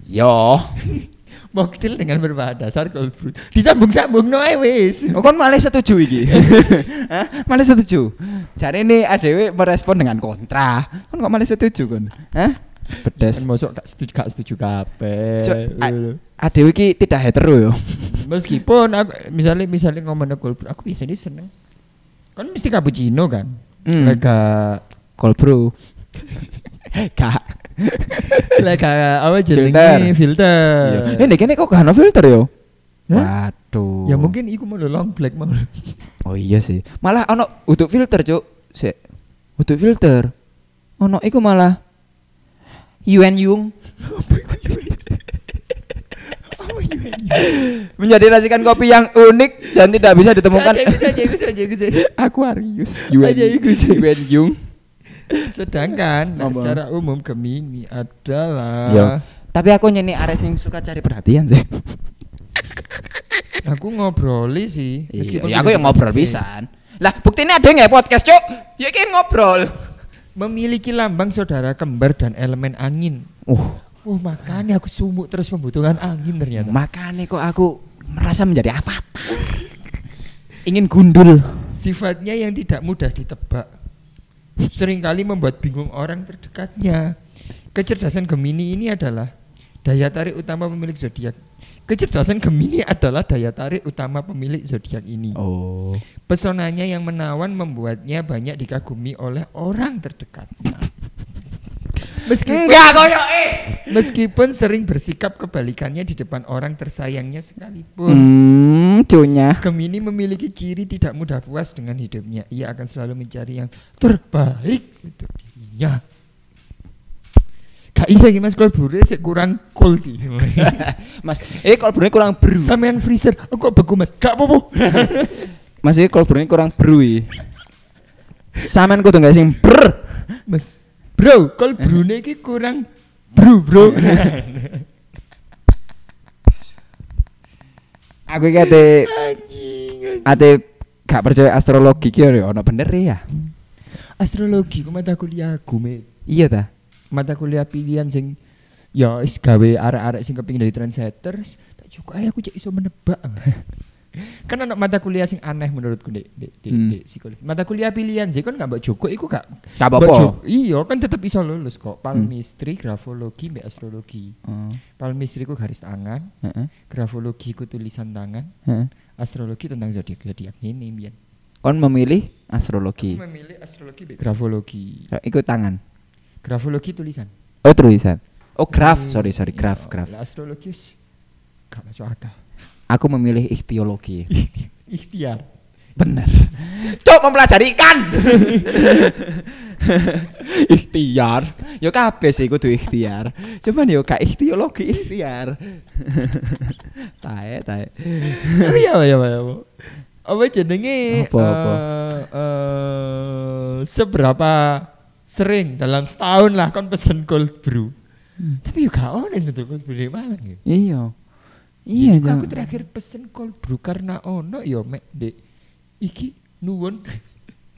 Yo. Mocktail dengan berbahan dasar cold brew. Disambung-sambung no wis. Oh, kon malah setuju iki. Hah? Malah setuju. Cari ini ADW merespon dengan kontra. Kon kok malah setuju kon? Hah? Pedes. Kan mosok gak setuju gak setuju kabeh. A- ADW iki tidak hetero yo. Meskipun aku misalnya misalnya ngomongin cold brew, aku biasanya seneng. Kan mesti cappuccino kan. Hmm. Lega Cold brew. Kak. lega apa Filter. jenenge filter. Iya. Ini kene kok gak ono filter yo? Hah? Waduh. Ya mungkin iku mau long black mau. Oh iya sih. Malah ono untuk filter, Cuk. Sik. Untuk filter. Ono iku malah Yuen Yung menjadi racikan kopi yang unik dan tidak bisa ditemukan Bisa bisa bisa. Aquarius. Yuen Yung Sedangkan nah, secara umum Gemini adalah Yo. Tapi aku nyanyi Ares yang suka cari perhatian sih. aku ngobroli sih. Meskipun Meskipun ya, aku yang ngobrol pisan. Lah, buktinya ada nggak podcast, Cuk? Ya kan ngobrol. Memiliki lambang saudara kembar dan elemen angin. Uh, Oh makanya aku sumuk terus membutuhkan angin ternyata. makanya kok aku merasa menjadi avatar. Ingin gundul. Sifatnya yang tidak mudah ditebak. Seringkali membuat bingung orang terdekatnya. Kecerdasan Gemini ini adalah daya tarik utama pemilik zodiak. Kecerdasan Gemini adalah daya tarik utama pemilik zodiak ini. Oh. Pesonanya yang menawan membuatnya banyak dikagumi oleh orang terdekatnya. Meskipun, Enggak koyo eh. meskipun sering bersikap kebalikannya di depan orang tersayangnya sekalipun. Hmm, cunya. Gemini memiliki ciri tidak mudah puas dengan hidupnya. Ia akan selalu mencari yang terbaik untuk dirinya. Gak bisa mas kalau buru sih kurang cool di. Mas, eh kalau brune kurang bru. Sampean freezer, aku kok beku mas. Gak apa-apa. Mas, eh kalau brune kurang bru. i. Sampean kudu nggak sing ber. Mas, bro, kalau brune iki kurang bro bro. Aku iki ate ate gak percaya astrologi ki ya ono bener ya. Astrologi ku mata kuliah aku. Iya ta? Mata kuliah pilihan sing ya is gawe arek-arek sing kepingin dari trendsetter. Tak cukup ae aku cek iso menebak. Kan anak mata kuliah sing aneh menurutku dek dek dek, Hmm. dek psikologi. Mata kuliah pilihan sih kan gak mbak Joko iku gak Gak mbak apa-apa. Joko- Iya kan tetep iso lulus kok. Palmistri, grafologi, mbak astrologi. Oh, Palmistri ku garis tangan, heeh, grafologi ku tulisan tangan, heeh. astrologi tentang zodiak zodiak ini biar. Kon memilih astrologi. memilih astrologi mbak grafologi. Ikut tangan. Grafologi tulisan. Oh, tulisan. Oh, graf. Hmm, Sorry, sorry, graf, iya, graf. lah, Astrologi wis gak masuk akal. Aku memilih ikhtiologi. Ikhtiar. Bener. Cok mempelajari ikan. ikhtiar. Yo kabeh sih kudu ikhtiar. Cuman yo gak ikhtiologi ikhtiar. tae tae. Tapi ya ya ya. apa jenenge Apa, apa? eh, eh, seberapa sering dalam setahun lah kon pesen cold brew. Hmm. Tapi juga ono sing dodol cold brew Malang ya. Iya. Iya, Aku- terakhir pesen cold brew karena ono yo mek dek iki nuwun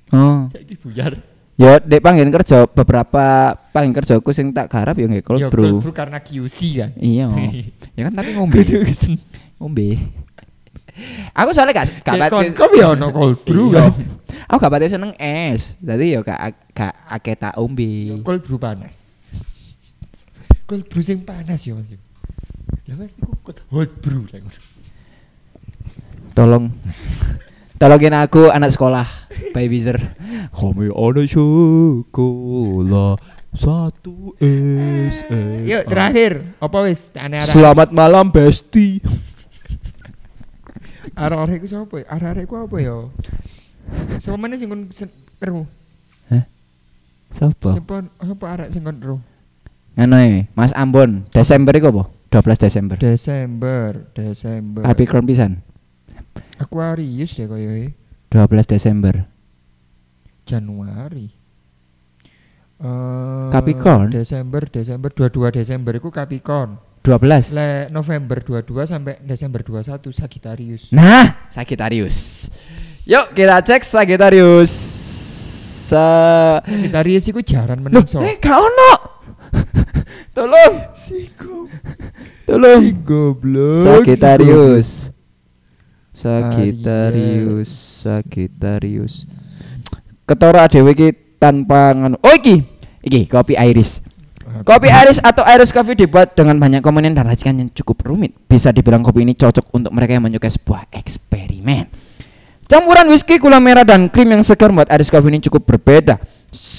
Oh. saiki buyar. Ya, dek panggen kerja beberapa panggen kerjaku sing tak garap ya nggih cold Yo, brew. cold brew karena QC kan. Iya. ya kan tapi ngombe. Ngombe. Aku soalnya gak gak pati- kok yo ono cold brew kan. Aku gak pati seneng es. Dadi ya gak gak akeh tak Yo, ombe. cold brew panas. Cold brew sing panas yo Mas. Lah Mas iku kok hot ngono. Tolong Tolongin aku anak sekolah Babysitter Kami ada sekolah Satu S Yuk terakhir apa wis. Selamat malam Besti Arek-arek iku sapa? ya? Arek-arek iku apa ya? Sapa meneh sing kon sen- ero? Siapa? Sapa sapa arek sing kon? Ngono e, Mas Ambon Desember iku apa? 12 Desember Desember, Desember. Capricorn pisan Aquarius deh koyo e. 12 Desember Januari. Eh, Capricorn? Desember, Desember 22 Desember iku Capricorn. 12 Le November 22 sampai Desember 21 Sagittarius. Nah Sagittarius Yuk kita cek Sagittarius Sa Sagittarius iku jaran Loh, menungso. eh gak ono. Tolong, Siku. tolong. goblok. Sagittarius. Sagittarius, Sagittarius. Ketara dhewe iki tanpa ngono. Oh iki, iki kopi iris. Kopi iris atau iris coffee dibuat dengan banyak komponen dan racikan yang cukup rumit. Bisa dibilang kopi ini cocok untuk mereka yang menyukai sebuah eksperimen. Campuran whisky, gula merah, dan krim yang segar membuat iris coffee ini cukup berbeda.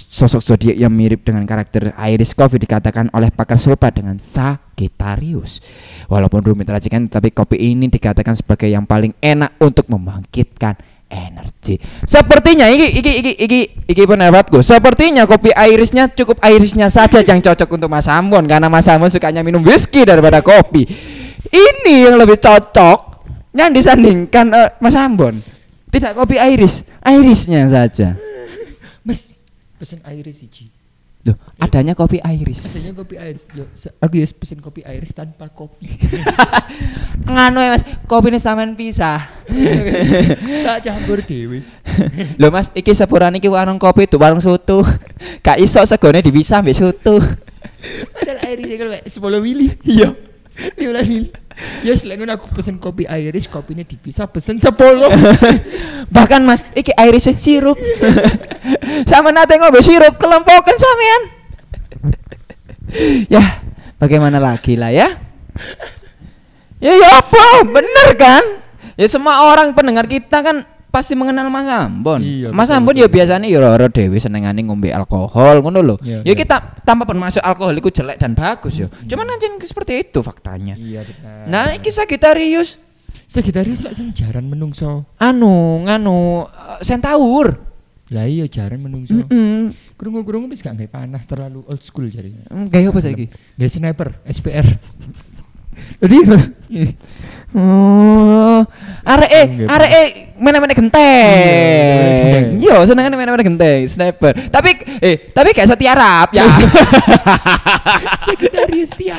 Sosok zodiak yang mirip dengan karakter iris coffee dikatakan oleh pakar serupa dengan Sagittarius. Walaupun rumit racikan, tetapi kopi ini dikatakan sebagai yang paling enak untuk membangkitkan energi. Sepertinya iki iki iki iki iki pendapatku. Sepertinya kopi irisnya cukup irisnya saja yang cocok untuk Mas Ambon karena Mas Ambon sukanya minum whisky daripada kopi. Ini yang lebih cocok yang disandingkan eh, Mas Ambon. Tidak kopi iris, irisnya saja. Mas, pesen iris siji. Loh, adanya kopi iris. Aslinya kopi iris. Yo, aku ya pesen kopi iris tanpa kopi. Nganu ya Mas, kopi ini sampean pisah. tak campur dewe. Loh Mas, iki sepurane iki warung kopi itu warung soto. Gak iso segone dipisah mbek soto. Padahal iris kayak 10 mili. Iya. 15 mili. Ya selain aku pesen kopi iris, kopinya dipisah pesen 10. Bahkan Mas, iki irisnya sirup. Sama nate ngombe sirup kelompokan sampean. ya, bagaimana lagi lah ya? Ya ya apa? Bener kan? Ya semua orang pendengar kita kan pasti mengenal Mas Ambon. Iya, Mas Ambon ya biasanya ya ora dewe senengane ngombe alkohol ngono lho. Iya, ya iya. kita tanpa bermaksud alkohol itu jelek dan bagus ya. Cuman anjing seperti itu faktanya. Iya benar. Nah, iki Sagittarius Sagittarius lah sing jaran menungso. anu nganu eh, centaur. Lah iya jaran menungso. Heeh. Krungu-krungu wis gak panah terlalu old school jadi. Gaya apa saiki? Gak sniper, SPR. Jadi Oh, arek eh, arek eh mana-mana genteng. Iya, Yo, senengane mana-mana genteng, sniper. Tapi eh, tapi gak iso tiarap ya. Sagittarius tiap.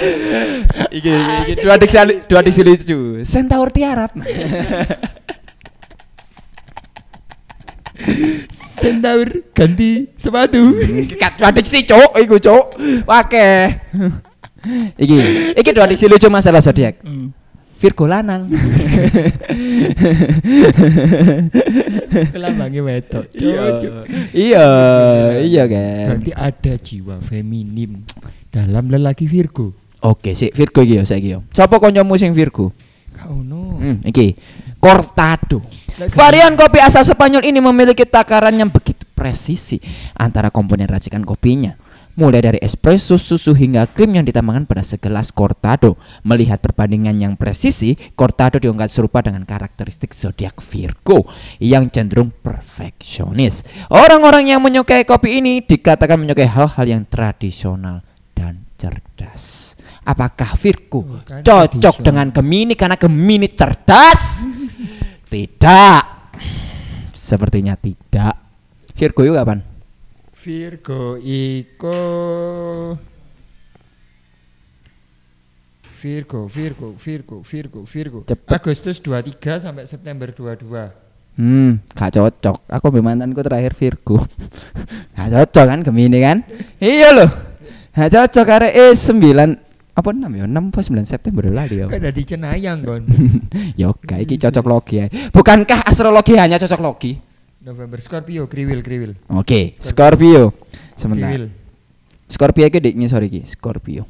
iki iki iki dua diksi dua diksi lucu. Centaur tiarap. Centaur ganti sepatu. Kat dua diksi cuk, iku cuk. Wake. Iki, iki dua diksi lucu masalah zodiak. Virgo lanang. Kelambangnya wedok. Iya. Iya, iya kan. Berarti ada jiwa feminim dalam lelaki Virgo. Oke, sik Virgo iki ya saiki ya. Sapa kancamu sing Virgo? Kau no. Hmm, iki. Cortado. Varian kopi asal Spanyol ini memiliki takaran yang begitu presisi antara komponen racikan kopinya. Mulai dari espresso, susu hingga krim yang ditambahkan pada segelas cortado. Melihat perbandingan yang presisi, cortado dianggap serupa dengan karakteristik zodiak Virgo yang cenderung perfeksionis. Orang-orang yang menyukai kopi ini dikatakan menyukai hal-hal yang tradisional dan cerdas. Apakah Virgo Oh, kan cocok tradisional. dengan Gemini karena Gemini cerdas? Tidak. Sepertinya tidak. Virgo yuk kapan? Virgo iku Virgo, Virgo, Virgo, Virgo, Virgo. Cepet. Agustus 23 sampai September 22. Hmm, gak cocok. Aku mantanku terakhir Virgo. gak cocok kan Gemini kan? iya loh. Gak cocok karena eh 9 apa 6 ya? 6 apa 9 September lali ya. Kok dadi cenayang kon. Ya oke, iki cocok logi ya. Bukankah astrologi hanya cocok logi? November Scorpio, kriwil, kriwil. Oke, Scorpio. Sebentar. Kriwil. Scorpio iki dik ngisor iki, Scorpio.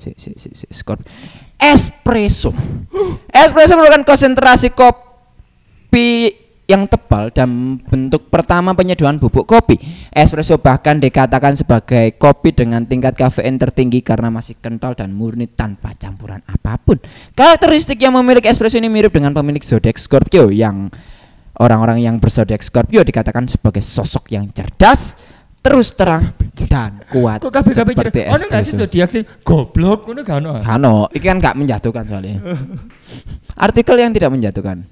Si, si, si, si, Scorpio. Espresso. Espresso merupakan konsentrasi kopi yang tebal dan bentuk pertama penyediaan bubuk kopi. Espresso bahkan dikatakan sebagai kopi dengan tingkat kafein tertinggi karena masih kental dan murni tanpa campuran apa pun. Karakteristik yang memiliki espresso ini mirip dengan pemilik zodiak Scorpio yang orang-orang yang berzodiak Scorpio dikatakan sebagai sosok yang cerdas, terus terang dan kuat Kok kabeh kabeh seperti? Ono gak sih zodiak sing goblok ngono gak ono. Kano, iki kan gak menjatuhkan soalnya. Artikel yang tidak menjatuhkan.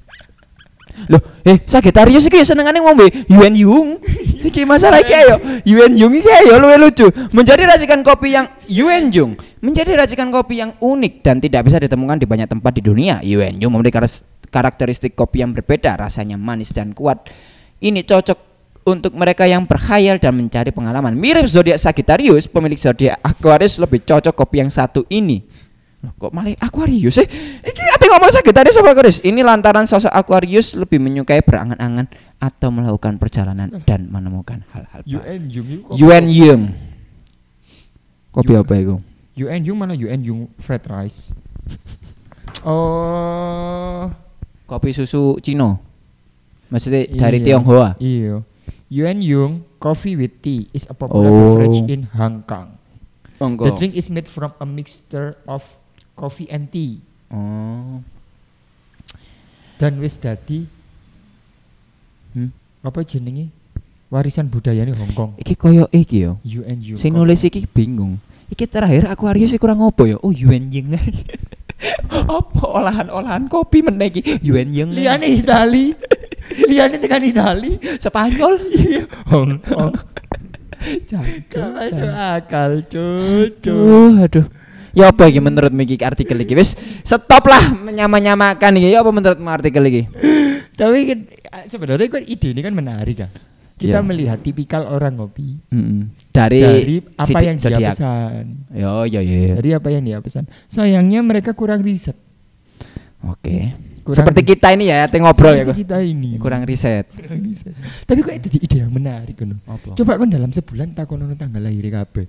Loh, eh Sagittarius iki senengane ngombe Yuan Yung. Siki masalah iki ayo. Yuan Yung iki ayo luwe lucu. Menjadi racikan kopi yang Yuan Yung menjadi racikan kopi yang unik dan tidak bisa ditemukan di banyak tempat di dunia. Yuan Yung memiliki karakteristik kopi yang berbeda, rasanya manis dan kuat. Ini cocok untuk mereka yang berkhayal dan mencari pengalaman. Mirip zodiak Sagittarius, pemilik zodiak Aquarius lebih cocok kopi yang satu ini. Loh, kok malah Aquarius sih? Iki ate ngomong Sagittarius apa Aquarius? Ini lantaran sosok Aquarius lebih menyukai berangan-angan atau melakukan perjalanan dan menemukan hal-hal baru. Jung iku kok- Yuan Yung. Kopi apa itu? UN Jung mana UN Jung fried rice. Oh, Kopi susu Cino. Maksudnya dari iya. Tionghoa. Iya. Yuan Yung coffee with tea is a popular Oh. beverage in Hong Kong. Oh, The drink is made from a mixture of coffee and tea. Oh. Dan wis dadi Hmm. apa jenenge? Warisan budaya Hong Kong. Iki koyo iki yo. UN Yung. Sing nulis iki bingung. Iki terakhir Aquarius iki kurang opo ya? Oh Yuan Yung. apa olahan-olahan kopi meneh iki? Yuan Yung. Liane Itali. Liane tekan Itali. Spanyol. Iya, Hong Kong. Jancuk. Gak masuk akal, cucu. Aduh, aduh. Ya apa iki menurut iki artikel iki? Wis stop lah menyama-nyamakan iki. Ya apa menurutmu artikel iki? Tapi kan sebenarnya kan ide ini kan menarik kan. Kita Iya. melihat tipikal orang ngopi Mm-mm. Dari, dari apa yang dia pesan. Yo yo yo. yo. Dari apa yang dia pesan. Sayangnya mereka kurang riset. Oke. Kurang Seperti riset. kita ini ya, teh ngobrol ya. Seperti kita ini. Kurang riset. kurang riset. Tapi kok itu ide yang menarik kan. Coba kan dalam sebulan takonono tanggal lahir kabeh.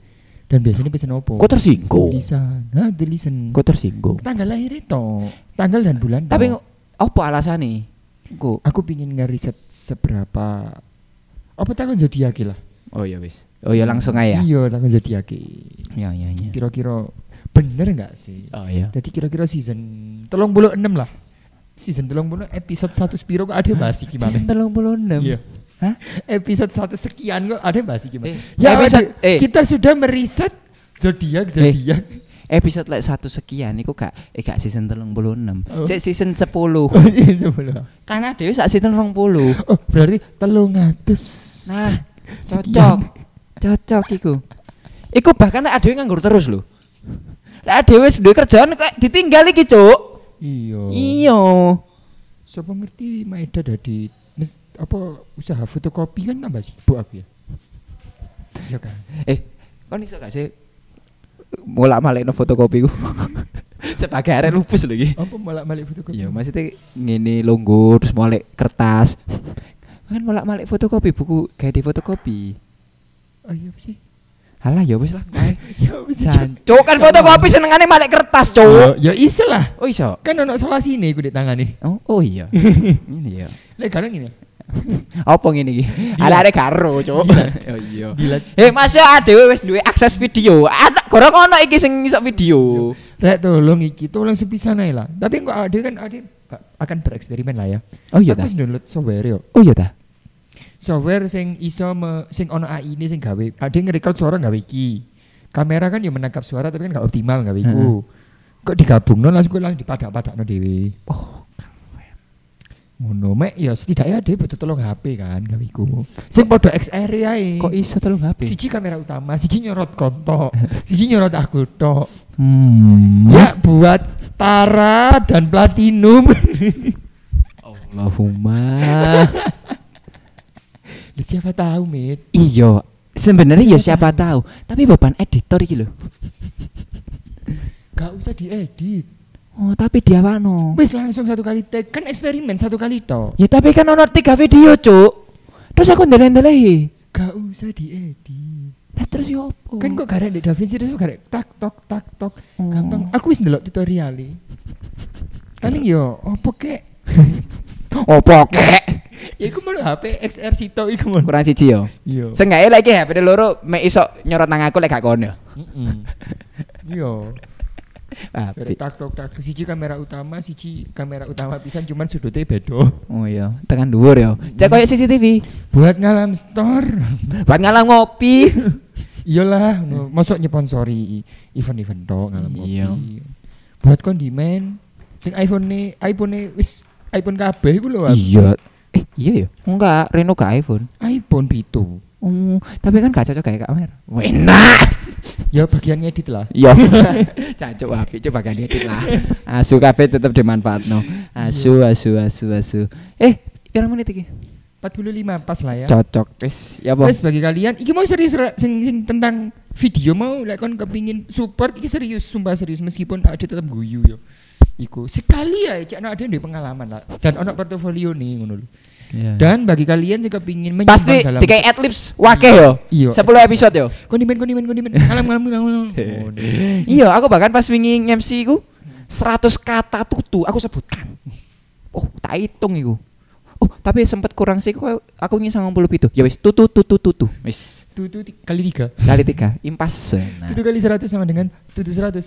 Dan biasanya pesen opo? Kok tersinggung? Tulisan. Hah, tulisan. Kok tersinggung? Tanggal lahir itu. Tanggal dan bulan. Tapi ngo- apa alasannya? Kok? aku pingin ngeriset seberapa apa takon zodiak lah. Oh ya wis. Oh ya langsung aja. Iya, takon zodiak. Ya ya ya. Kira-kira bener nggak sih? Oh ya. Jadi kira-kira season 36 lah. Season 30 episode 1 Spiro kok ada bahas iki Season gimana? 36. Iya. Hah? Episode 1 sekian kok ada bahas gimana? Eh, ya episode- ada- eh. kita sudah meriset zodiak zodiak. Episode like satu sekian iku gak eh gak season 36. Oh. Sik season 10. Itu belum. Karena dhewe sak season 20. Oh, berarti telung atus. Nah, cocok. Cocok iku. Iku bahkan nek adewe nganggur terus lho. Lek adewe wis duwe kerjaan kok ditinggal iki, Cuk. Iya. Iya. Siapa ngerti Maeda mes- apa usaha fotokopi kan tambah sibuk aku ya. Iya kan. Eh, kon iso gak sih mulak malekno fotokopi ku? Sebagai arek lupus lho iki. Apa malah balik fotokopi? Iya, maksudnya ngene longgo terus molek kertas. Kan molak malik fotokopi buku gawe di fotokopi. Oh iya apa sih? Halah ya wis lah. kae. Ya sih? Jancuk kan fotokopi senengane malik kertas, Cuk. Ya iso lah. Oh iso. Kan ono salah sini aku di tangani. Oh, oh iya. Ini ya. Lek kadang ini. Apa ngene iki? Arek-arek karo, Cuk. Oh iya. Gila. Eh, masih adewe wis duwe akses video. Ada gorong ono iki sing iso video. Rek tolong iki, tolong sepisan ae lah. Tapi kok ade kan ade akan bereksperimen lah ya. Oh iya Aku download software yo. Oh iya ta. Software sing iso me, sing ono AI ini sing gawe. Ade nge-record suara gawe iki. Kamera kan ya menangkap suara tapi kan gak optimal gawe iku. Kok digabungno langsung langsung dipadak-padakno dhewe. Oh, Ngono mek ya setidaknya dia butuh tolong HP kan gawiku. Sing padha XR ae. Kok iso tolong HP? Siji kamera utama, siji nyorot kontok, siji nyorot aku tok. Hmm. Ya buat Tara dan Platinum. Allahumma. Lah, Siapa tahu, Mit. iya, sebenarnya ya siapa tahu. Tapi beban editor iki lho. Gak usah diedit. Oh, tapi dia wano. Wis langsung satu kali take. Kan eksperimen satu kali tok. Ya tapi kan ono tiga video, Cuk. Terus aku ndeleng-ndelehi. Gak usah diedit. Lah terus yo opo? Kan kok garek di DaVinci terus garek tak tok tak tok. Oh. Gampang. Aku wis ndelok tutorial Paling yo opo kek? opo kek? Ya iku mau HP XR Sito iku mau. Kurang siji yo. Iya. Seenggaknya lagi HP loro mek iso nyorot nang aku lek gak kono. Heeh. Iya. Dari tak tok tak siji kamera utama, siji kamera utama pisan cuman sudutnya beda. Oh iya, tekan dhuwur yo. Cek koyo CCTV. Buat ngalam store. Buat ngalang ngopi. Iyalah, no, masuk nyponsori event-event tok ngalam Iya. Buat kondimen. Sing iPhone nih, iPhone nih wis iPhone kabeh iku lho. Iya. Eh, iya ya. Enggak, Reno ke iPhone. iPhone pitu. Oh, tapi kan gak cocok kayak kamera. Enak. Ya bagian ngedit lah. Iya. Cancuk apik coba gak edit lah. Asu kabeh tetep dimanfaatno. Asu asu asu asu. Eh, pirang menit iki? 45 pas lah ya. Cocok. Wis, ya apa? Wes bagi kalian, iki mau serius ra- sing, sing tentang video mau lek kon kepingin support iki serius, sumpah serius meskipun ada tetap guyu yo. Iku sekali ya cek ada di pengalaman lah dan ono portofolio nih ngono lho. Iya. Dan bagi kalian yang kepingin menyumbang Pasti dalam dikai adlibs wakeh yo. Iya. 10 episode yo. kondimen kondimen kondimen ngalam. Oh, deh. Iya, aku bahkan pas wingi MC ku 100 kata tutu aku sebutkan. Oh, tak hitung iku. Oh, tapi sempat kurang sih kok aku ngi 97. Ya wis, tutu tutu tutu. Wis. Tutu kali tiga. Kali tiga, impas. Nah. Tutu kali 100 sama dengan tutu 100.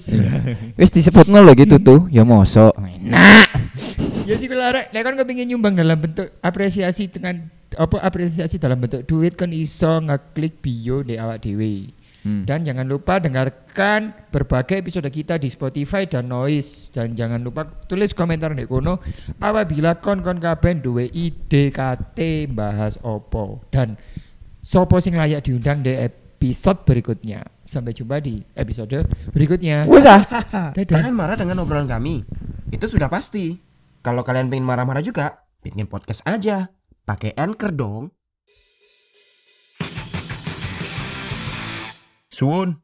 Wis disebut lho gitu tuh. Ya mosok. Enak. Ya sih kalau arek lek kon kepingin nyumbang dalam bentuk apresiasi dengan apa apresiasi dalam bentuk duit kan iso ngeklik bio di awak dewe. Hmm. Dan jangan lupa dengarkan berbagai episode kita di Spotify dan Noise dan jangan lupa tulis komentar di kono apabila kon-kon kabeh duwe ide kate bahas opo dan sopo sing layak diundang di episode berikutnya. Sampai jumpa di episode berikutnya. Ah. Dadah. Jangan marah dengan obrolan kami. Itu sudah pasti. Kalau kalian pengen marah-marah juga, bikin podcast aja. Pakai Anchor dong. Suun.